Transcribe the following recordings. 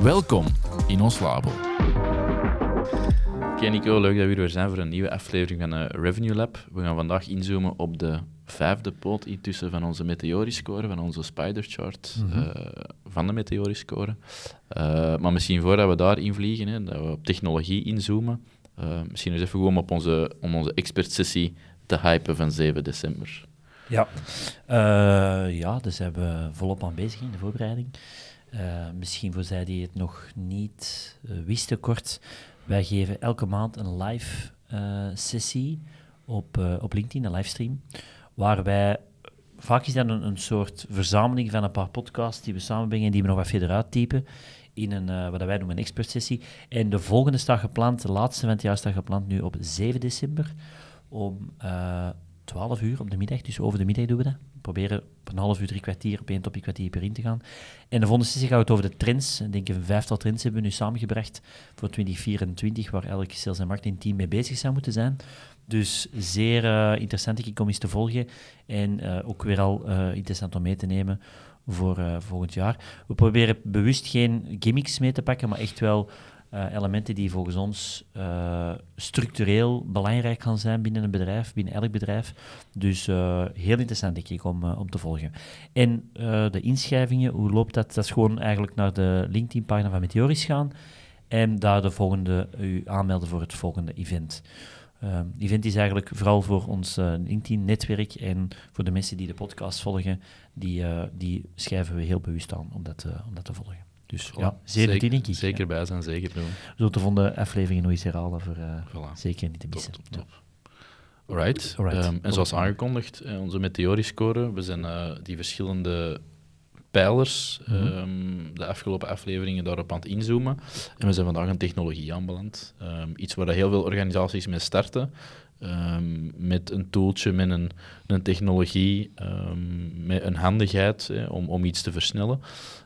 Welkom in ons labo. Oké Nico, leuk dat we hier weer zijn voor een nieuwe aflevering van uh, Revenue Lab. We gaan vandaag inzoomen op de vijfde poot intussen van onze Meteori-score, van onze spider-chart mm -hmm. uh, van de Meteori-score. Uh, maar misschien voordat we daar invliegen, hè, dat we op technologie inzoomen, misschien eens even gewoon op onze, om onze expert-sessie te hypen van 7 december. Ja, uh, ja dus zijn we volop aan bezig in de voorbereiding. Uh, misschien voor zij die het nog niet uh, wisten kort, wij geven elke maand een live sessie op, op LinkedIn, een livestream, waar wij, vaak is dat een, een, soort verzameling van een paar podcasts die we samenbrengen, die we nog wat verder uittypen in een, wat wij noemen een expert sessie. En de volgende staat gepland, de laatste van het jaar staat gepland nu op 7 december, om 12 uur op de middag, dus over de middag doen we dat. Proberen op een half uur, drie kwartier, op één topje kwartier per in te gaan. En de volgende sessie gaat het over de trends. Ik denk een vijftal trends hebben we nu samengebracht voor 2024, waar elk sales- en marketingteam mee bezig zou moeten zijn. Dus zeer uh, interessant om eens te volgen en uh, ook weer al uh, interessant om mee te nemen voor volgend jaar. We proberen bewust geen gimmicks mee te pakken, maar echt wel uh, elementen die volgens ons uh, structureel belangrijk gaan zijn binnen een bedrijf, binnen elk bedrijf. Dus uh, heel interessant, denk ik, om, om te volgen. En de inschrijvingen, hoe loopt dat? Dat is gewoon eigenlijk naar de LinkedIn-pagina van Meteoris gaan en daar de volgende, u aanmelden voor het volgende event. Het event is eigenlijk vooral voor ons LinkedIn-netwerk en voor de mensen die de podcast volgen, die, die schrijven we heel bewust aan om dat, om dat te volgen. Dus ja, zeer zeker, denk. Zeker bij zijn, zeker doen. Zo te vonden afleveringen nog eens herhalen voor voilà. zeker niet te missen. Top, top, top. Alright. Alright. Um, en zoals aangekondigd, uh, onze meteoriscore, we zijn uh, die verschillende pijlers mm -hmm. um, de afgelopen afleveringen daarop aan het inzoomen. En we zijn vandaag een technologie aanbeland. Um, iets waar heel veel organisaties mee starten. Um, met een tooltje, met een, een technologie, um, met een handigheid om, om iets te versnellen.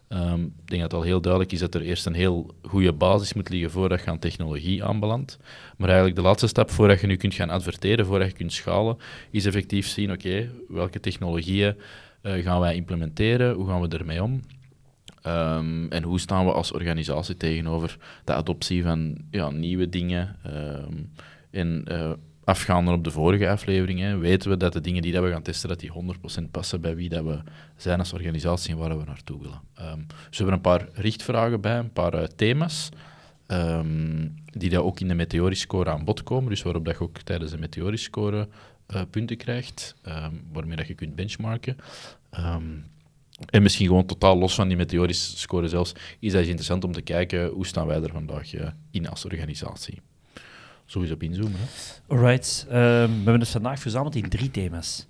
Um, ik denk dat het al heel duidelijk is dat er eerst een heel goede basis moet liggen voordat je aan technologie aanbelandt. Maar eigenlijk de laatste stap voordat je nu kunt gaan adverteren, voordat je kunt schalen, is effectief zien, oké, welke technologieën uh, gaan wij implementeren, hoe gaan we ermee om? En hoe staan we als organisatie tegenover de adoptie van ja, nieuwe dingen? Um, en uh, afgaande op de vorige aflevering, hè, weten we dat de dingen die dat we gaan testen, dat die 100% passen bij wie dat we zijn als organisatie en waar we naartoe willen. Um, dus we hebben een paar richtvragen bij, een paar uh, thema's, um, die dat ook in de meteoriscore aan bod komen, dus waarop dat je ook tijdens de meteoriscore uh, punten krijgt, um, waarmee dat je kunt benchmarken. en misschien gewoon totaal los van die meteorische score zelfs, is dat interessant om te kijken hoe staan wij er vandaag uh, in als organisatie sowieso op inzoomen. Alright. Um, we hebben dus vandaag verzameld in drie thema's.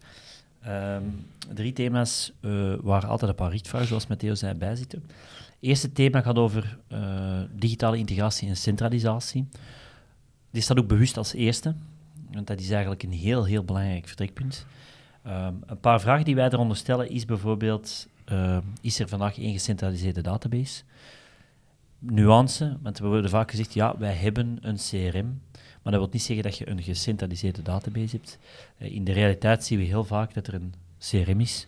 Um, drie thema's uh, waar altijd een paar richtvragen, zoals Matteo zei, bij zitten. Het eerste thema gaat over uh, digitale integratie en centralisatie. Dit staat ook bewust als eerste, want dat is eigenlijk een heel, heel belangrijk vertrekpunt. Um, een paar vragen die wij eronder stellen is bijvoorbeeld, is er vandaag één gecentraliseerde database? Nuance, want we worden vaak gezegd, ja, wij hebben een CRM, maar dat wil niet zeggen dat je een gecentraliseerde database hebt. Uh, in de realiteit zien we heel vaak dat er een CRM is,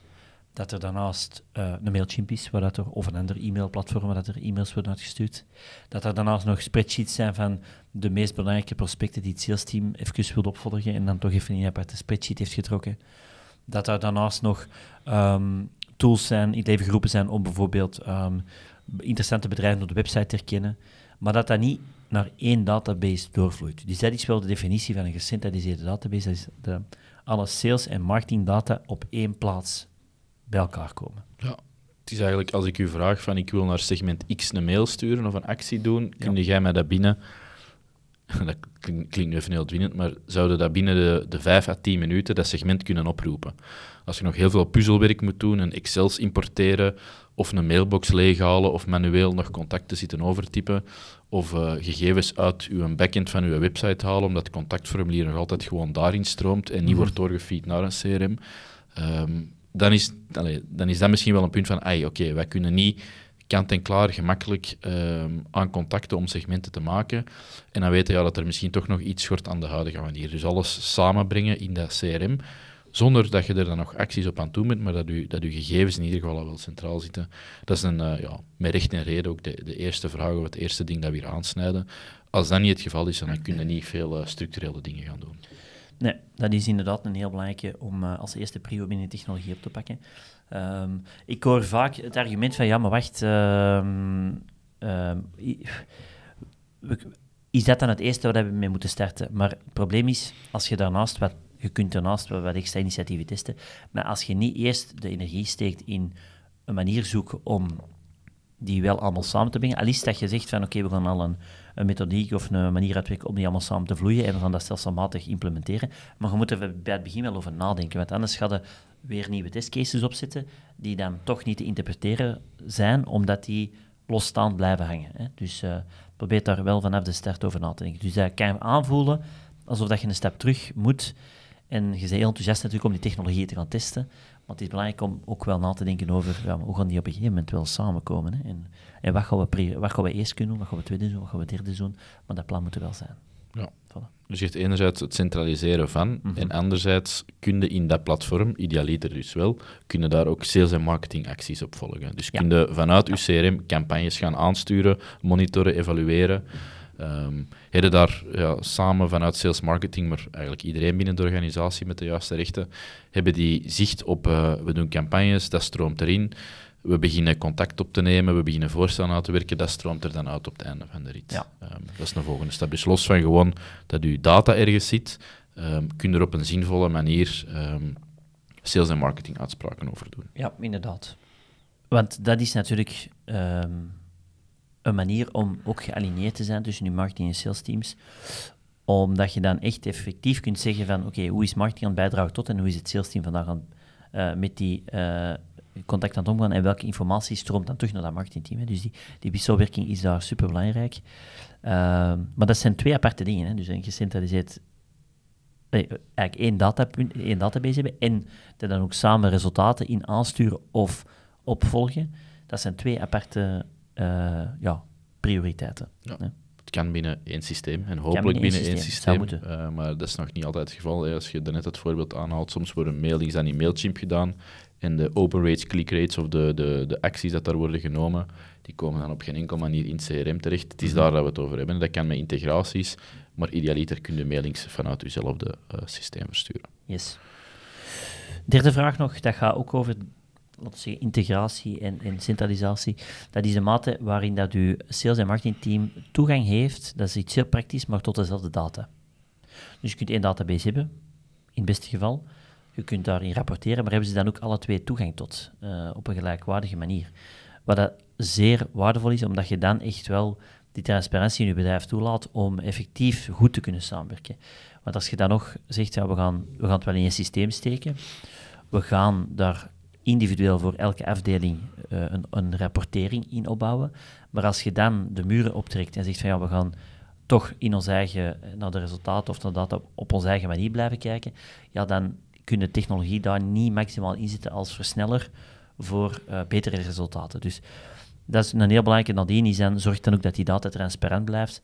dat er daarnaast uh, een Mailchimp is, waar dat er, of een ander e-mailplatform waar dat er e-mails worden uitgestuurd. Dat er daarnaast nog spreadsheets zijn van de meest belangrijke prospecten die het sales team even wil opvolgen en dan toch even in een aparte spreadsheet heeft getrokken. Dat er daarnaast nog um, tools zijn, in het leven geroepen zijn om bijvoorbeeld um, interessante bedrijven op de website te herkennen, maar dat dat niet naar één database doorvloeit. Dus dat is wel de definitie van een gecentraliseerde database, dat is de, alle sales- en marketingdata op één plaats bij elkaar komen. Ja, het is eigenlijk als ik u vraag van ik wil naar segment X een mail sturen of een actie doen, kun jij mij dat binnen, dat klinkt, klinkt even heel dwingend, maar zouden dat binnen de, de 5 à 10 minuten dat segment kunnen oproepen? Als je nog heel veel puzzelwerk moet doen en Excels importeren, of een mailbox leeghalen of manueel nog contacten zitten overtypen of uh, gegevens uit uw backend van uw website halen, omdat het contactformulier nog altijd gewoon daarin stroomt en niet mm wordt doorgefeed naar een CRM. Um, ehm, dan, is, dan is dat misschien wel een punt van, oké, okay, wij kunnen niet kant en klaar gemakkelijk um, aan contacten om segmenten te maken. En dan weten ja, dat er misschien toch nog iets schort aan de huidige manier. Dus alles samenbrengen in dat CRM, zonder dat je er dan nog acties op aan toe bent, maar dat je, dat je gegevens in ieder geval al wel centraal zitten. Dat is een, uh, ja, met recht en reden ook de, de eerste vraag of het eerste ding dat we hier aansnijden. Als dat niet het geval is, dan kun je niet veel uh, structurele dingen gaan doen. Nee, dat is inderdaad een heel belangrijke om uh, als eerste prio binnen technologie op te pakken. Um, ik hoor vaak het argument van, ja, maar wacht, um, um, is dat dan het eerste waar we mee moeten starten? Maar het probleem is, als je daarnaast wat, je kunt daarnaast wat extra initiatieven testen, maar als je niet eerst de energie steekt in een manier zoeken om die wel allemaal samen te brengen, al is dat je zegt van, oké, we gaan al een, een methodiek of een manier uitwerken om die allemaal samen te vloeien en we gaan dat stelselmatig implementeren, maar je moet er bij het begin wel over nadenken, want anders gaat weer nieuwe testcases opzetten die dan toch niet te interpreteren zijn, omdat die losstaand blijven hangen. Hè. Dus uh, probeer daar wel vanaf de start over na te denken. Dus dat kan je aanvoelen alsof dat je een stap terug moet. En je bent heel enthousiast natuurlijk om die technologieën te gaan testen. Maar het is belangrijk om ook wel na te denken over ja, hoe gaan die op een gegeven moment wel samenkomen. Hè. En, en wat, gaan we wat gaan we eerst kunnen doen, wat gaan we tweede doen, wat gaan we derde doen. Maar dat plan moet er wel zijn. Ja. Dus je hebt enerzijds het centraliseren van, mhm. en anderzijds kun je in dat platform, idealiter dus wel, kunnen daar ook sales- en marketingacties op volgen. Dus ja. kun je vanuit je CRM campagnes gaan aansturen, monitoren, evalueren. Um, hebben daar ja, samen vanuit sales marketing, maar eigenlijk iedereen binnen de organisatie met de juiste rechten, hebben die zicht op, uh, we doen campagnes, dat stroomt erin we beginnen contact op te nemen, we beginnen voorstellen uit te werken, dat stroomt er dan uit op het einde van de rit. Um, dat is een volgende stap. Dus los van gewoon dat je data ergens zit, um, kun je er op een zinvolle manier sales- en marketing uitspraken over doen. Ja, inderdaad. Want dat is natuurlijk een manier om ook gealigneerd te zijn tussen je marketing en sales teams omdat je dan echt effectief kunt zeggen van oké, hoe is marketing aan het bijdragen tot en hoe is het sales team vandaag aan, uh, met die uh, contact aan het omgaan en welke informatie stroomt dan terug naar dat marketingteam. Hè. Dus die, die wisselwerking is daar super belangrijk. Uh, maar dat zijn twee aparte dingen. Hè. Dus een gecentraliseerd eigenlijk één, datapunt, één database hebben en er dan ook samen resultaten in aansturen of opvolgen. Dat zijn twee aparte ja, prioriteiten. Ja. Het kan binnen één systeem en hopelijk binnen één systeem. systeem uh, maar dat is nog niet altijd het geval. Als je net het voorbeeld aanhaalt, soms worden mailings aan die Mailchimp gedaan en de open rates, click rates of de, de, de acties dat daar worden genomen, die komen dan op geen enkele manier in CRM terecht. Het is mhm. daar dat we het over hebben. Dat kan met integraties, maar idealiter kun je mailings vanuit jezelfde uh, systeem versturen. Yes. Derde vraag nog, dat gaat ook over laten zeggen, integratie en, en, centralisatie. Dat is de mate waarin dat uw sales- en marketingteam toegang heeft, dat is iets heel praktisch, maar tot dezelfde data. Dus je kunt één database hebben, in het beste geval. Je kunt daarin rapporteren, maar hebben ze dan ook alle twee toegang tot uh, op een gelijkwaardige manier. Wat dat zeer waardevol is, omdat je dan echt wel die transparantie in je bedrijf toelaat om effectief goed te kunnen samenwerken. Want als je dan nog zegt, ja, we, gaan, we gaan het wel in een systeem steken, we gaan daar individueel voor elke afdeling uh, een, een rapportering in opbouwen, maar als je dan de muren optrekt en zegt van ja, we gaan toch in ons eigen, naar de resultaten of naar data op onze eigen manier blijven kijken, ja, dan kunnen technologie daar niet maximaal inzetten als versneller voor uh, betere resultaten. Dus dat is een heel belangrijke nadien is dan zorg dan ook dat die data transparant blijft.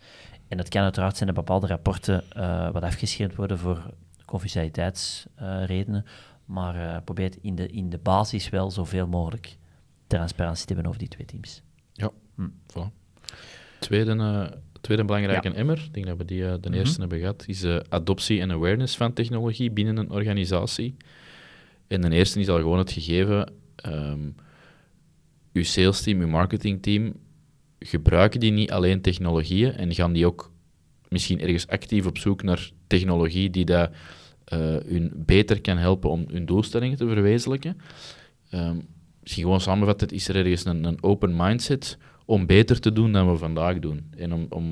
En dat kan uiteraard zijn dat bepaalde rapporten wat afgeschermd worden voor confidentialiteitsredenen, maar uh, probeer in de, in de basis wel zoveel mogelijk transparantie te hebben over die twee teams. Ja, hm. voilà. Tweede tweede belangrijke ja. emmer, ik denk dat we die uh, de mhm. eerste hebben gehad, is adoptie en awareness van technologie binnen een organisatie. En de eerste is al gewoon het gegeven, um, uw sales team, uw marketingteam, gebruiken die niet alleen technologieën en gaan die ook misschien ergens actief op zoek naar technologie die dat, uh, hun beter kan helpen om hun doelstellingen te verwezenlijken. Um, misschien gewoon samenvatten, is er ergens een, een open mindset om beter te doen dan we vandaag doen. En om, om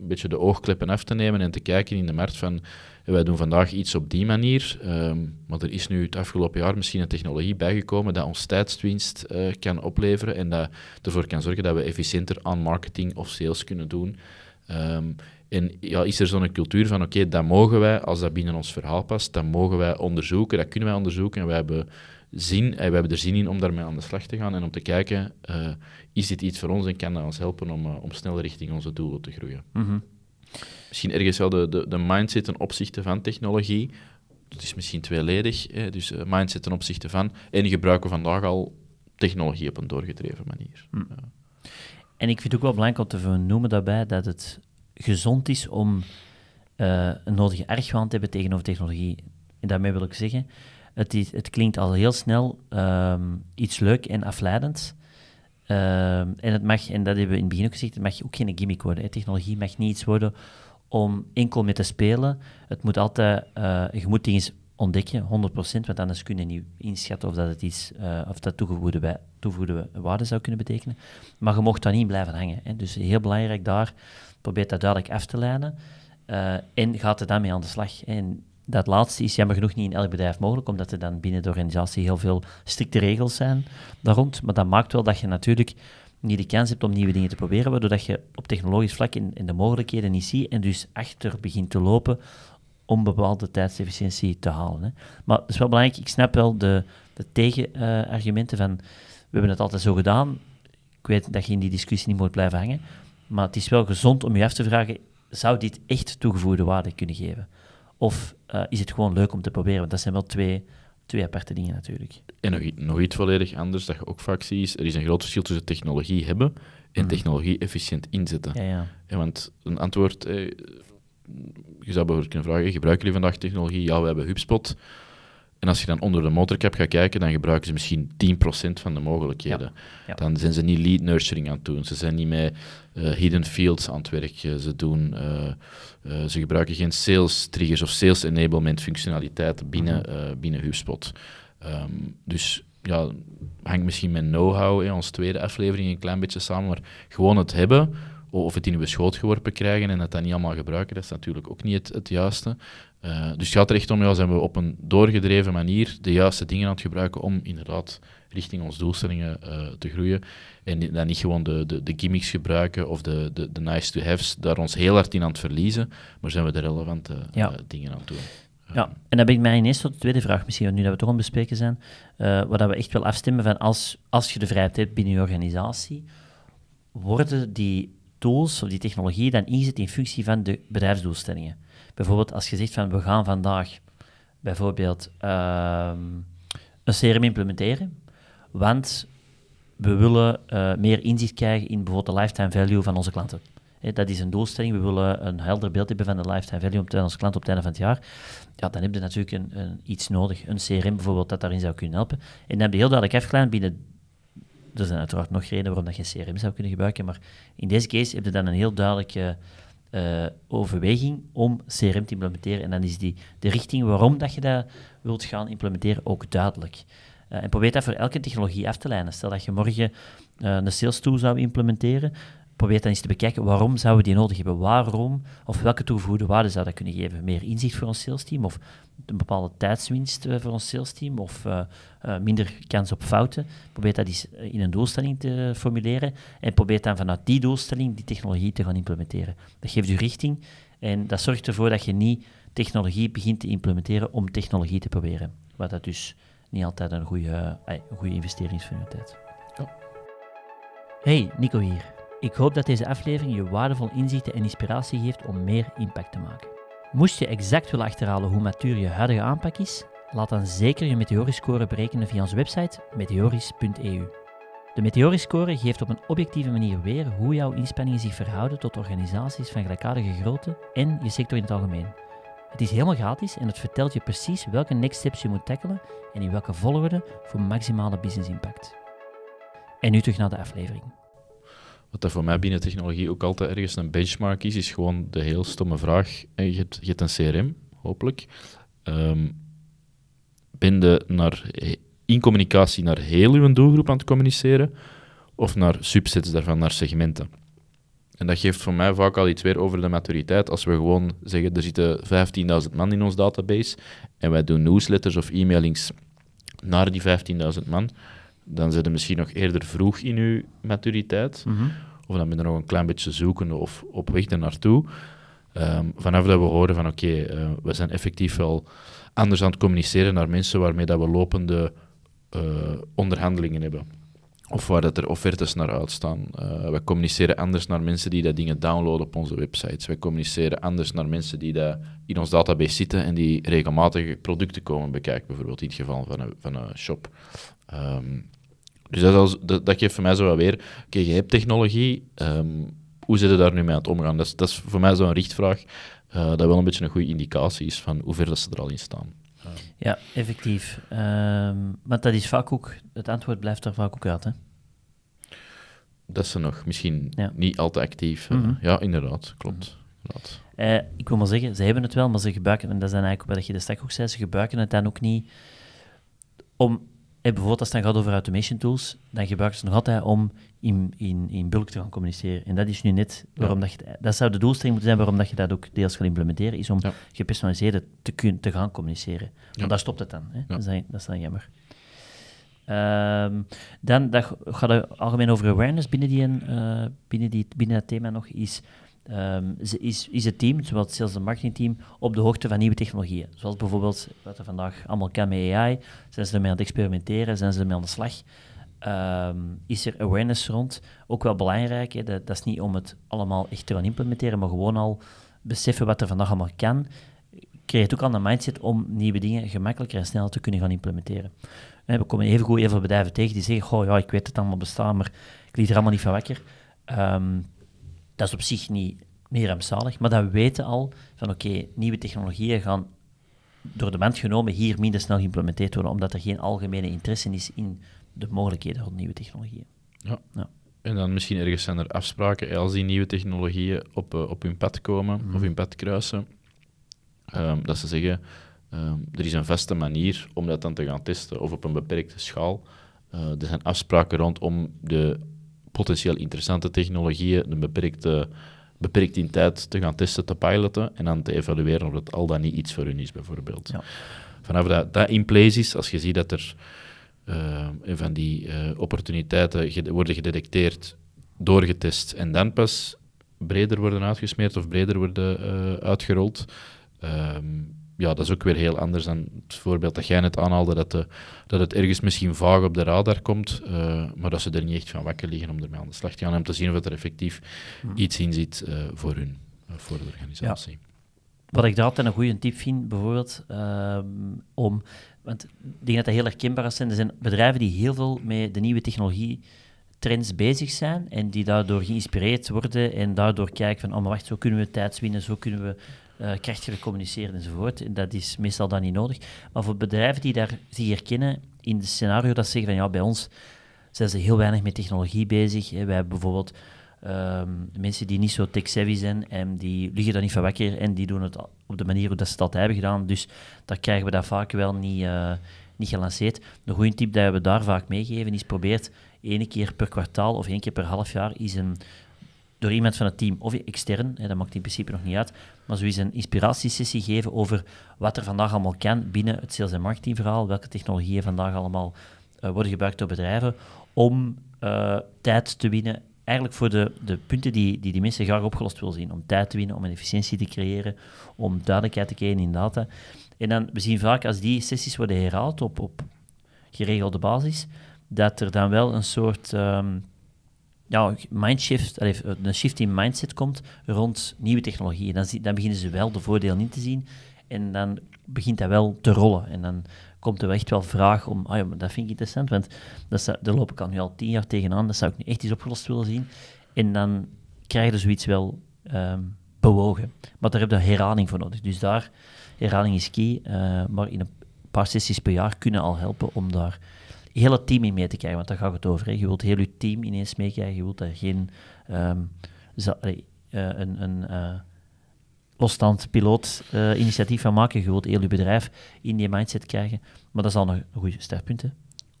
een beetje de oogkleppen af te nemen en te kijken in de markt van En wij doen vandaag iets op die manier. Ehm, maar er is nu het afgelopen jaar misschien een technologie bijgekomen dat ons tijdswinst uh, kan opleveren en dat ervoor kan zorgen dat we efficiënter aan marketing of sales kunnen doen. Ehm, en ja, is er zo'n cultuur van, oké, dat mogen wij, als dat binnen ons verhaal past, dat mogen wij onderzoeken, dat kunnen wij onderzoeken. En wij hebben, zin, en wij hebben er zin in om daarmee aan de slag te gaan en om te kijken, uh, is dit iets voor ons en kan dat ons helpen om, uh, om sneller richting onze doelen te groeien. Mhm. Misschien ergens wel de, de, de mindset ten opzichte van technologie. Dat is misschien tweeledig, hè, dus uh, mindset ten opzichte van. En gebruiken vandaag al technologie op een doorgedreven manier. Mm. En ik vind het ook wel belangrijk om te vernoemen daarbij dat het gezond is om uh, een nodige argwaan te hebben tegenover technologie. En daarmee wil ik zeggen, het, het klinkt al heel snel um, iets leuk en afleidend. Um, en, het mag, en dat hebben we in het begin ook gezegd, het mag ook geen gimmick worden. Technologie mag niet iets worden om enkel mee te spelen. Het moet altijd, uh, je moet dingen ontdekken, 100%, want anders kun je niet inschatten of dat het iets, uh, of dat toegevoegde, toegevoegde waarde zou kunnen betekenen. Maar je mocht daar niet blijven hangen. Hè. Dus heel belangrijk daar, probeer dat duidelijk af te leiden uh, en gaat er daarmee aan de slag. En dat laatste is jammer genoeg niet in elk bedrijf mogelijk, omdat er dan binnen de organisatie heel veel strikte regels zijn daar rond. Maar dat maakt wel dat je natuurlijk niet de kans hebt om nieuwe dingen te proberen, waardoor dat je op technologisch vlak in de mogelijkheden niet ziet en dus achter begint te lopen om bepaalde tijdsefficiëntie te halen. Hè. Maar het is wel belangrijk, ik snap wel de, de tegenargumenten van we hebben het altijd zo gedaan. Ik weet dat je in die discussie niet moet blijven hangen, maar het is wel gezond om je af te vragen, zou dit echt toegevoegde waarde kunnen geven? Of uh, is het gewoon leuk om te proberen? Want dat zijn wel twee, twee aparte dingen natuurlijk. En nog, nog iets volledig anders dat je ook vaak ziet, is er is een groot verschil tussen technologie hebben en mm. technologie efficiënt inzetten. Ja, ja. ja want een antwoord, eh, je zou bijvoorbeeld kunnen vragen, gebruiken jullie vandaag technologie? Ja, we hebben HubSpot. En als je dan onder de motorcap gaat kijken, dan gebruiken ze misschien 10% van de mogelijkheden. Ja. Ja. Dan zijn ze niet lead nurturing aan het doen. Ze zijn niet met uh, hidden fields aan het werk. Ze, doen, uh, uh, ze gebruiken geen sales triggers of sales enablement functionaliteiten binnen, mm-hmm. binnen HubSpot. Um, dus ja, hangt misschien met know-how in onze tweede aflevering een klein beetje samen, maar gewoon het hebben of het in uw schoot geworpen krijgen en het dan niet allemaal gebruiken, dat is natuurlijk ook niet het, het juiste. Uh, dus het gaat er echt om, ja, zijn we op een doorgedreven manier de juiste dingen aan het gebruiken om inderdaad richting onze doelstellingen uh, te groeien. En dan niet gewoon de, de, de gimmicks gebruiken of de, de, de nice-to-haves, daar ons heel hard in aan het verliezen, maar zijn we de relevante ja. uh, dingen aan het doen. Ja, en dan ben ik mij ineens tot de tweede vraag misschien, nu dat we toch aan het bespreken zijn, waar dat we echt wel afstemmen van als, als je de vrijheid hebt binnen je organisatie, worden die tools of die technologie dan inzet in functie van de bedrijfsdoelstellingen. Bijvoorbeeld als je zegt van we gaan vandaag bijvoorbeeld uh, een CRM implementeren, want we willen uh, meer inzicht krijgen in bijvoorbeeld de lifetime value van onze klanten. Dat is een doelstelling. We willen een helder beeld hebben van de lifetime value op onze klant op het einde van het jaar. Ja, dan heb je natuurlijk een, een, iets nodig. Een CRM bijvoorbeeld dat daarin zou kunnen helpen. En dan heb je heel duidelijk afgeleid binnen er zijn uiteraard nog redenen waarom dat je CRM zou kunnen gebruiken, maar in deze case heb je dan een heel duidelijke uh, overweging om CRM te implementeren. En dan is die, de richting waarom dat je dat wilt gaan implementeren ook duidelijk. Uh, en probeer dat voor elke technologie af te leiden. Stel dat je morgen uh, een sales tool zou implementeren, probeer dan eens te bekijken waarom zouden we die nodig hebben. Waarom of welke toegevoegde waarde zou dat kunnen geven? Meer inzicht voor ons salesteam of een bepaalde tijdswinst voor ons salesteam of uh, uh, minder kans op fouten. Probeer dat eens in een doelstelling te formuleren en probeer dan vanuit die doelstelling die technologie te gaan implementeren. Dat geeft u richting en dat zorgt ervoor dat je niet technologie begint te implementeren om technologie te proberen. Wat dat dus niet altijd een goede, een goede investering is van tijd. Ja. Hey, Nico hier. Ik hoop dat deze aflevering je waardevol inzichten en inspiratie geeft om meer impact te maken. Moest je exact willen achterhalen hoe matuur je huidige aanpak is, laat dan zeker je Meteoriscore berekenen via onze website meteoris.eu. De Meteoriscore geeft op een objectieve manier weer hoe jouw inspanningen zich verhouden tot organisaties van gelijkaardige grootte en je sector in het algemeen. Het is helemaal gratis en het vertelt je precies welke next steps je moet tackelen en in welke volgorde voor maximale business impact. En nu terug naar de aflevering. Wat dat voor mij binnen technologie ook altijd ergens een benchmark is, is gewoon de heel stomme vraag. Je hebt, je hebt een CRM, hopelijk. Um, ben je naar, in communicatie naar heel uw doelgroep aan het communiceren of naar subsets daarvan, naar segmenten? En dat geeft voor mij vaak al iets weer over de maturiteit. Als we gewoon zeggen, er zitten 15.000 man in ons database en wij doen newsletters of e-mailings naar die 15.000 man, dan zit je misschien nog eerder vroeg in je maturiteit. Mhm. Of dan ben je nog een klein beetje zoekende of op weg ernaartoe. Um, vanaf dat we horen van oké, eh, we zijn effectief wel anders aan het communiceren naar mensen waarmee dat we lopende uh, onderhandelingen hebben. Of waar dat er offertes naar uitstaan. Uh, we communiceren anders naar mensen die dat dingen downloaden op onze websites. We communiceren anders naar mensen die dat in ons database zitten en die regelmatig producten komen bekijken, bijvoorbeeld in het geval van een, van een shop. Um, dus dat, dat, dat, geeft voor mij zo wel weer, oké, okay, je hebt technologie, um, hoe zit je daar nu mee aan het omgaan? Dat is, dat is voor mij zo'n richtvraag, uh, dat wel een beetje een goede indicatie is van hoe ver dat ze er al in staan. Ja, effectief. Um, maar dat is vaak ook, het antwoord blijft er vaak ook uit, hè? Dat ze nog misschien ja. niet altijd actief. Mm -hmm. Ja, inderdaad, klopt. Uh, ik wil maar zeggen, ze hebben het wel, maar ze gebruiken, en dat is dan eigenlijk wat je de stak ook zei, ze gebruiken het dan ook niet om en bijvoorbeeld als het dan gaat over automation tools, dan gebruiken ze nog altijd om in, in, in bulk te gaan communiceren. En dat is nu net waarom dat je... Dat zou de doelstelling moeten zijn waarom dat je dat ook deels gaat implementeren, is om ja. gepersonaliseerd te, kun, te gaan communiceren. Want ja. daar stopt het dan. Hè? Dat, is dan dat is dan jammer. Um, dan dat gaat het algemeen over awareness binnen, die, uh, binnen, die, binnen dat thema nog, is Um, is, is het team, zowel het sales- en marketingteam, op de hoogte van nieuwe technologieën. Zoals bijvoorbeeld wat er vandaag allemaal kan met AI. Zijn ze ermee aan het experimenteren? Zijn ze ermee aan de slag? Um, is er awareness rond? Ook wel belangrijk. Hè? Dat, is niet om het allemaal echt te gaan implementeren, maar gewoon al beseffen wat er vandaag allemaal kan. Creëert ook al een mindset om nieuwe dingen gemakkelijker en sneller te kunnen gaan implementeren. We komen even goed even bedrijven tegen die zeggen: Goh, ja, ik weet het allemaal bestaan, maar ik liet er allemaal niet van wakker. Um, dat is op zich niet, niet rampzalig, maar dat we weten al van oké, nieuwe technologieën gaan door de band genomen hier minder snel geïmplementeerd worden, omdat er geen algemene interesse is in de mogelijkheden van nieuwe technologieën. Ja. ja. En dan misschien ergens zijn er afspraken als die nieuwe technologieën op, uh, op hun pad komen mm. of hun pad kruisen, um, dat ze zeggen, um, er is een vaste manier om dat dan te gaan testen of op een beperkte schaal. Uh, er zijn afspraken rondom de potentieel interessante technologieën een beperkte, beperkt in tijd te gaan testen, te piloten en dan te evalueren of het al dan niet iets voor hun is, bijvoorbeeld. Ja. Vanaf dat dat in place is, als je ziet dat er uh, van die uh, opportuniteiten worden gedetecteerd, doorgetest en dan pas breder worden uitgesmeerd of breder worden uh, uitgerold, um, ja, dat is ook weer heel anders dan het voorbeeld dat jij net aanhaalde, dat, de, dat het ergens misschien vaag op de radar komt, uh, maar dat ze er niet echt van wakker liggen om ermee aan de slag te gaan en om te zien of er effectief hmm. iets in zit uh, voor hun, uh, voor de organisatie. Ja. Wat ik daar altijd een goede tip vind, bijvoorbeeld, om... Want ik denk dat dat heel herkenbaar is. Er zijn bedrijven die heel veel met de nieuwe technologie trends bezig zijn en die daardoor geïnspireerd worden en daardoor kijken van, oh maar wacht, zo kunnen we tijd winnen, zo kunnen we uh, krachtiger communiceren enzovoort. En dat is meestal dan niet nodig. Maar voor bedrijven die daar zich herkennen in het scenario dat ze zeggen van ja, bij ons zijn ze heel weinig met technologie bezig. Hè. Wij hebben bijvoorbeeld um, mensen die niet zo tech-savvy zijn en die liggen daar niet van wakker en die doen het op de manier hoe dat ze altijd hebben gedaan. Dus daar krijgen we dat vaak wel niet, uh, niet gelanceerd. Een goede tip dat we daar vaak meegeven is probeert één keer per kwartaal of één keer per half jaar is een door iemand van het team of extern, hè, dat maakt in principe nog niet uit, maar zoiets een inspiratiesessie geven over wat er vandaag allemaal kan binnen het sales- en marketingverhaal, welke technologieën vandaag allemaal uh, worden gebruikt door bedrijven, om uh, tijd te winnen, eigenlijk voor de, de punten die, die mensen graag opgelost willen zien, om tijd te winnen, om een efficiëntie te creëren, om duidelijkheid te creëren in data. En dan, we zien vaak als die sessies worden herhaald op, op geregelde basis, dat er dan wel een soort... Um, ja, mindshift, een shift in mindset komt rond nieuwe technologieën. Dan, dan beginnen ze wel de voordelen in te zien en dan begint dat wel te rollen. En dan komt er echt wel vraag om, ah ja, dat vind ik interessant, want dat zou, daar loop ik al nu al tien jaar tegenaan, dat zou ik nu echt eens opgelost willen zien. En dan krijg je zoiets wel um, bewogen. Maar daar heb je herhaling voor nodig. Dus daar, herhaling is key, uh, maar in een paar sessies per jaar kunnen al helpen om daar heel het team in mee te krijgen, want daar gaat het over. Hè. Je wilt heel je team ineens meekrijgen, je wilt daar geen um, uh, een, een uh, losstand piloot uh, initiatief van maken. Je wilt heel je bedrijf in die mindset krijgen. Maar dat is al een, een goede startpunt. Hè.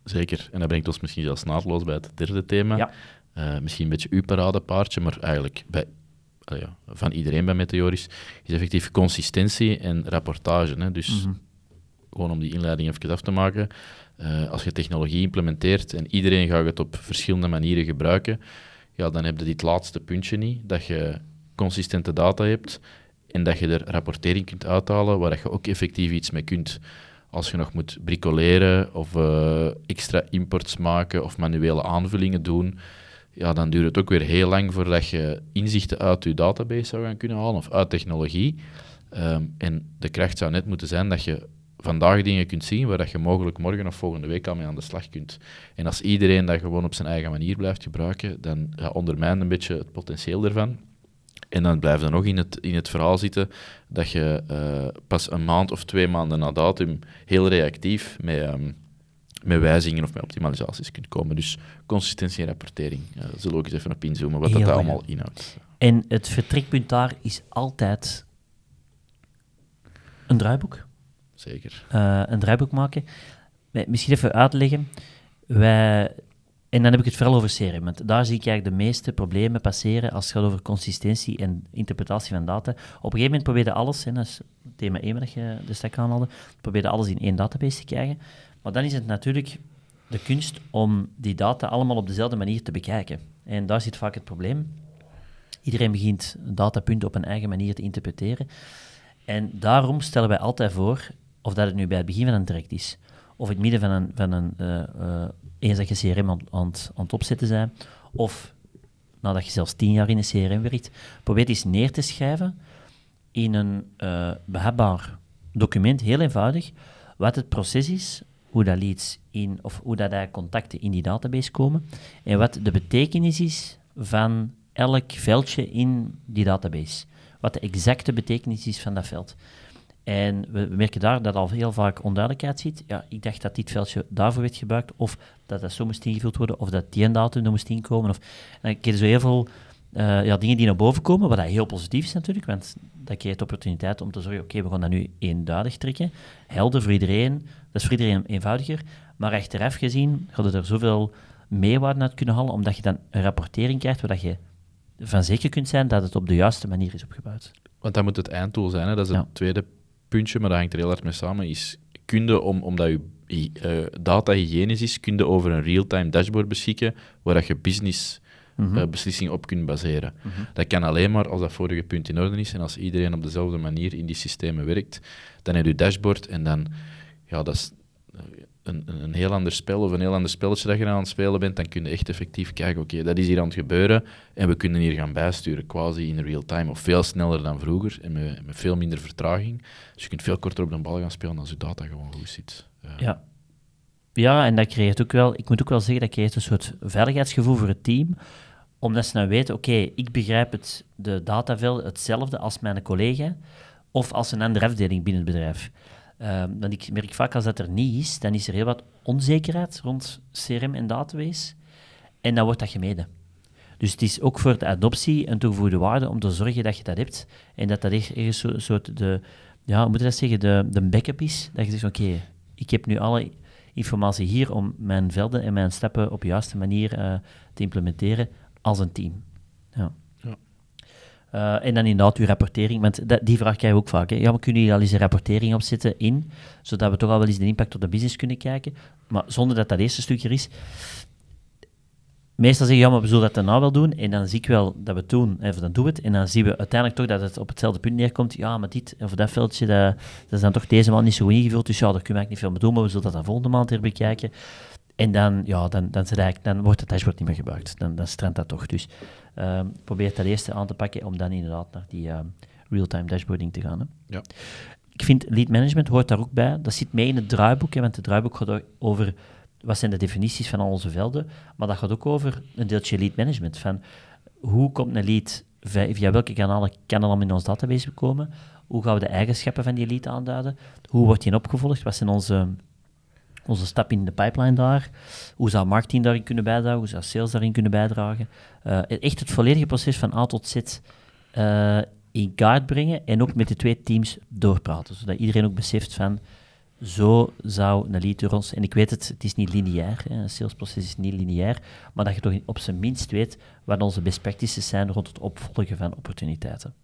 Zeker. En dat brengt ons misschien zelfs naadloos bij het derde thema. Ja. misschien een beetje uw paradepaardje, maar eigenlijk bij, ja, van iedereen bij Meteoris, is effectief consistentie en rapportage. Hè? Dus mhm. Gewoon om die inleiding even af te maken. Uh, als je technologie implementeert en iedereen gaat het op verschillende manieren gebruiken, ja, dan heb je dit laatste puntje niet, dat je consistente data hebt en dat je er rapportering kunt uithalen waar je ook effectief iets mee kunt. Als je nog moet bricoleren of uh, extra imports maken of manuele aanvullingen doen, ja, dan duurt het ook weer heel lang voordat je inzichten uit je database zou gaan kunnen halen of uit technologie. Um, en de kracht zou net moeten zijn dat je vandaag dingen kunt zien waar dat je mogelijk morgen of volgende week al mee aan de slag kunt. En als iedereen dat gewoon op zijn eigen manier blijft gebruiken, dan ja, ondermijnt een beetje het potentieel ervan. En dan blijf je nog in het, in het verhaal zitten dat je uh, pas een maand of twee maanden na datum heel reactief met, um, met wijzigingen of met optimalisaties kunt komen. Dus consistentie en rapportering. Uh, zullen we ook eens even op inzoomen wat dat allemaal inhoudt. En het vertrekpunt daar is altijd een draaiboek. Zeker. Uh, een draaiboek maken. Misschien even uitleggen. Wij en dan heb ik het vooral over CRM, want daar zie ik eigenlijk de meeste problemen passeren als het gaat over consistentie en interpretatie van data. Op een gegeven moment probeer je alles, hè, dat is thema 1 dat je de stek aanhaalde, probeer je alles in één database te krijgen. Maar dan is het natuurlijk de kunst om die data allemaal op dezelfde manier te bekijken. En daar zit vaak het probleem. Iedereen begint datapunten op een eigen manier te interpreteren. En daarom stellen wij altijd voor, dat het nu bij het begin van een traject is, of in het midden van een, van een uh, uh, eens dat je CRM aan, aan, aan het opzetten bent, of nadat je zelfs tien jaar in een CRM werkt, probeer eens neer te schrijven in een uh, behapbaar document, heel eenvoudig, wat het proces is, hoe dat leads in, of hoe dat contacten in die database komen, en wat de betekenis is van elk veldje in die database. Wat de exacte betekenis is van dat veld. En we merken daar dat al heel vaak onduidelijkheid zit. Ja, ik dacht dat dit veldje daarvoor werd gebruikt, of dat dat zo moest ingevuld worden, of dat die datum er moest inkomen. Of, en dan krijg zo heel veel uh, ja, dingen die naar boven komen, wat dat heel positief is natuurlijk, want dat creëert de opportuniteit om te zorgen, oké, we gaan dat nu eenduidig trekken. Helder voor iedereen, dat is voor iedereen eenvoudiger. Maar achteraf gezien gaat er zoveel meerwaarde uit kunnen halen, omdat je dan een rapportering krijgt waar je van zeker kunt zijn dat het op de juiste manier is opgebouwd. Want dat moet het einddoel zijn, hè? dat is het tweede puntje, maar dat hangt er heel hard mee samen, is kunde, om, omdat je uh, data hygiënisch is, kunde over een real-time dashboard beschikken waar dat je business mm beslissingen op kunt baseren. Mhm. Dat kan alleen maar als dat vorige punt in orde is en als iedereen op dezelfde manier in die systemen werkt. Dan heb je dashboard en dan, ja, dat is een, een heel ander spel of een heel ander spelletje dat je aan het spelen bent, dan kun je echt effectief kijken, oké, dat is hier aan het gebeuren en we kunnen hier gaan bijsturen, quasi in real time, of veel sneller dan vroeger en met, veel minder vertraging. Dus je kunt veel korter op de bal gaan spelen als je data gewoon goed zit. Ja. Ja, en dat creëert ook wel, ik moet ook wel zeggen, dat creëert een soort veiligheidsgevoel voor het team, omdat ze nou weten, oké, ik begrijp het, de dataveld hetzelfde als mijn collega, of als een andere afdeling binnen het bedrijf. Um, dan ik merk vaak als dat er niet is, dan is er heel wat onzekerheid rond CRM en database. En dan wordt dat gemeden. Dus het is ook voor de adoptie een toegevoegde waarde om te zorgen dat je dat hebt. En dat dat echt een soort de, ja, moet dat zeggen, de, de backup is. Dat je zegt, oké, ik heb nu alle informatie hier om mijn velden en mijn stappen op de juiste manier uh, te implementeren als een team. Ja. Uh, en dan inderdaad uw rapportering, want die vraag krijg je ook vaak. Hè. Ja, maar kunnen jullie al eens een rapportering opzetten in, zodat we toch al wel eens de impact op de business kunnen kijken, maar zonder dat dat eerste stukje is. Meestal zeggen ja, we zullen dat daarna wel doen, en dan zie ik wel dat we het doen, even dan doen we het, en dan zien we uiteindelijk toch dat het op hetzelfde punt neerkomt. Ja, maar dit of dat veldje, dat, dat is dan toch deze maand niet zo ingevuld, dus ja, daar kunnen we eigenlijk niet veel mee doen, maar we zullen dat dan volgende maand weer bekijken. En dan, ja, dan, dan, dan wordt het dashboard niet meer gebruikt. Dan, dan strandt dat toch. Dus um, probeer dat eerste aan te pakken om dan inderdaad naar die um, real-time dashboarding te gaan. Hè. Ja. Ik vind lead management hoort daar ook bij. Dat zit mee in het draaiboek, hè, want het draaiboek gaat over wat zijn de definities van al onze velden, maar dat gaat ook over een deeltje lead management. Van hoe komt een lead, via welke kanalen kan er dan in ons database komen? Hoe gaan we de eigenschappen van die lead aanduiden? Hoe wordt die opgevolgd? Wat zijn onze onze stap in de pipeline daar. Hoe zou marketing daarin kunnen bijdragen? Hoe zou sales daarin kunnen bijdragen? Uh, echt het volledige proces van A tot Z uh, in kaart brengen en ook met de twee teams doorpraten. Zodat iedereen ook beseft van zo zou een lead door ons... En ik weet het, het is niet lineair, hè, een salesproces is niet lineair, maar dat je toch op zijn minst weet wat onze best practices zijn rond het opvolgen van opportuniteiten.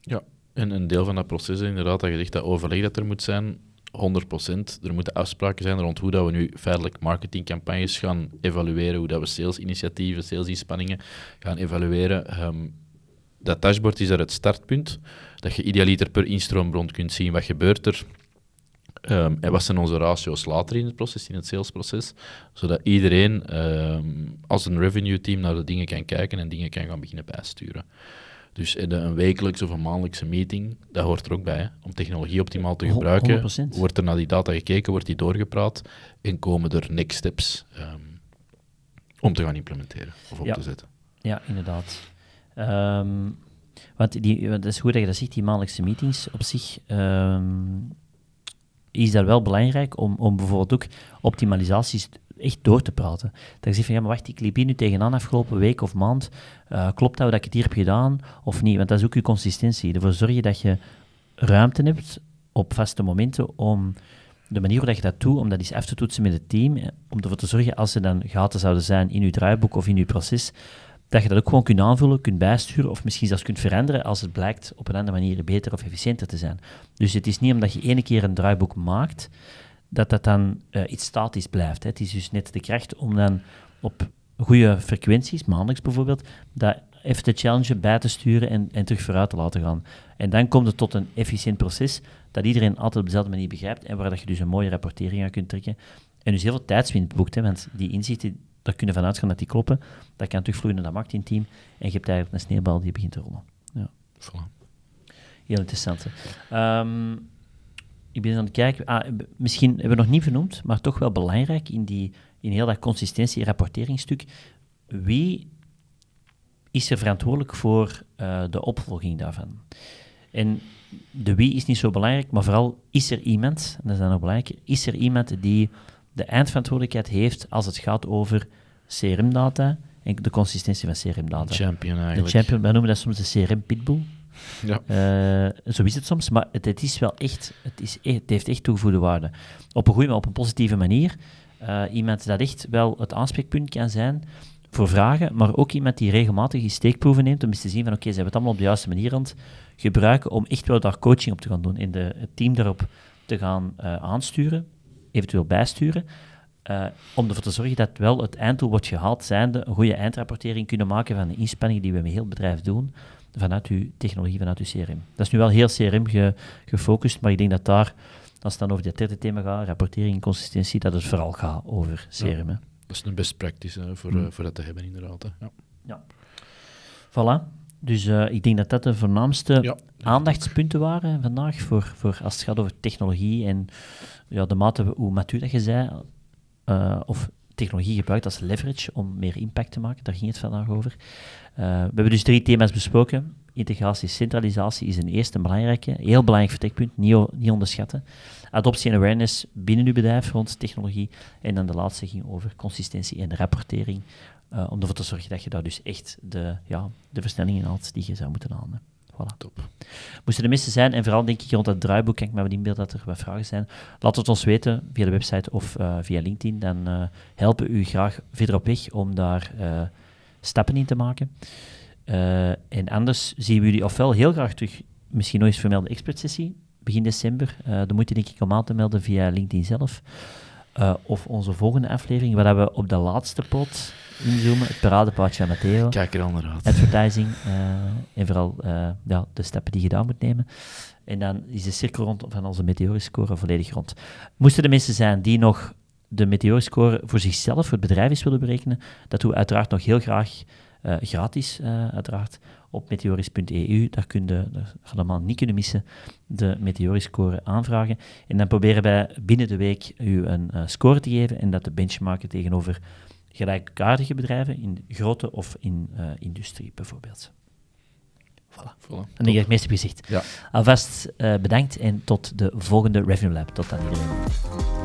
Ja, en een deel van dat proces is inderdaad dat je zegt dat overleg dat er moet zijn, 100%. Er moeten afspraken zijn rond hoe dat we nu feitelijk marketingcampagnes gaan evalueren, hoe dat we salesinitiatieven, salesinspanningen gaan evalueren. Um, dat dashboard is daar het startpunt, dat je idealiter per instroombron kunt zien wat gebeurt er um, en wat zijn onze ratio's later in het proces, in het salesproces, zodat iedereen um, als een revenue team naar de dingen kan kijken en dingen kan gaan beginnen bijsturen. Dus een wekelijkse of een maandelijkse meeting, dat hoort er ook bij. Hè? Om technologie optimaal te gebruiken, 100%. wordt er naar die data gekeken, wordt die doorgepraat en komen er next steps um, om te gaan implementeren of op te zetten. Ja, inderdaad. Um, want die, het is goed dat je dat zegt, die maandelijkse meetings op zich um, is daar wel belangrijk om, om bijvoorbeeld ook optimalisaties echt door te praten. Dat je zegt van, ja, maar wacht, ik liep hier nu tegenaan afgelopen week of maand. Uh, klopt dat dat ik het hier heb gedaan of niet? Want dat is ook je consistentie. Ervoor zorg je dat je ruimte hebt op vaste momenten om de manier waarop je dat doet, om dat eens af te toetsen met het team, eh, om ervoor te zorgen, als er dan gaten zouden zijn in je draaiboek of in je proces, dat je dat ook gewoon kunt aanvullen, kunt bijsturen of misschien zelfs kunt veranderen als het blijkt op een andere manier beter of efficiënter te zijn. Dus het is niet omdat je ene keer een draaiboek maakt, dat dat dan uh, iets statisch blijft. Hè. Het is dus net de kracht om dan op goede frequenties, maandelijks bijvoorbeeld, dat even te challengen, bij te sturen en, en terug vooruit te laten gaan. En dan komt het tot een efficiënt proces dat iedereen altijd op dezelfde manier begrijpt en waar dat je dus een mooie rapportering aan kunt trekken. En dus heel veel tijdswinst boekt, hè, want die inzichten, daar kunnen vanuit gaan dat die kloppen. Dat kan terugvloeien naar dat marketingteam en je hebt eigenlijk een sneeuwbal die begint te rollen. Ja. Voilà. Heel interessant. Um, ik ben aan het kijken, ah, misschien hebben we nog niet vernoemd, maar toch wel belangrijk in, die, in heel dat consistentie- rapporteringstuk. Wie is er verantwoordelijk voor uh, de opvolging daarvan? En de wie is niet zo belangrijk, maar vooral is er iemand, en dat is dan nog belangrijker, is er iemand die de eindverantwoordelijkheid heeft als het gaat over CRM-data en de consistentie van CRM-data. Champion eigenlijk. De champion, wij noemen dat soms de CRM-pitbull. Ja. Uh, zo is het soms, maar het, is wel echt, het, is, het heeft echt toegevoegde waarde. Op een goede, maar op een positieve manier. Uh, iemand dat echt wel het aanspreekpunt kan zijn voor vragen, maar ook iemand die regelmatig die steekproeven neemt om eens te zien van oké, okay, ze hebben het allemaal op de juiste manier aan het gebruiken om echt wel daar coaching op te gaan doen en de, het team daarop te gaan uh, aansturen, eventueel bijsturen. Om ervoor te zorgen dat wel het einddoel wordt gehaald, zijnde een goede eindrapportering kunnen maken van de inspanningen die we met heel het bedrijf doen, vanuit uw technologie, vanuit uw CRM. Dat is nu wel heel CRM ge, gefocust, maar ik denk dat daar, als het dan over dit derde thema gaat, rapportering en consistentie, dat het vooral gaat over CRM. Ja, dat is een best practice voor, mm. voor dat te hebben, inderdaad. Hè. Ja. ja. Voilà. Dus uh, ik denk dat dat de voornaamste ja. aandachtspunten waren vandaag voor, voor als het gaat over technologie en ja, de mate hoe matuur dat je zei, uh, of technologie gebruikt als leverage om meer impact te maken. Daar ging het vandaag over. Uh, we hebben dus drie thema's besproken. Integratie, centralisatie is een eerste belangrijke, heel belangrijk vertrekpunt, niet, niet onderschatten. Adoptie en awareness binnen uw bedrijf rond technologie. En dan de laatste ging over consistentie en rapportering, uh, om ervoor te zorgen dat je daar dus echt de, ja, de versnellingen haalt die je zou moeten halen. Voilà. Top. Moesten de meeste zijn, en vooral denk ik rond dat draaiboek, kan ik me wel inbeelden dat er wat vragen zijn. Laat het ons weten via de website of uh, via LinkedIn. Dan uh, helpen we u graag verder op weg om daar uh, stappen in te maken. en anders zien we jullie ofwel heel graag terug, misschien nog eens vermelden expertsessie, begin december. de moeite denk ik om aan te melden via LinkedIn zelf. of onze volgende aflevering, waar we op de laatste pot inzoomen. Het paradepaardje van Matteo. Kijk er onderuit. Advertising. Uh, en vooral uh, ja, de stappen die je gedaan moet nemen. En dan is de cirkel rond van onze meteoriscore volledig rond. Moesten er mensen zijn die nog de meteoriscore voor zichzelf, voor het bedrijf eens willen berekenen, dat doen we uiteraard nog heel graag uh, gratis, uiteraard, op meteoris.eu. Daar kun je helemaal niet kunnen missen, de meteoriscore aanvragen. En dan proberen wij binnen de week u een score te geven en dat te benchmarken tegenover gelijkaardige bedrijven in grote of in uh, industrie bijvoorbeeld. Voilà. voilà. En dan heb ik het meeste gezegd. Ja. Alvast uh, bedankt en tot de volgende Revenue Lab. Tot dan iedereen.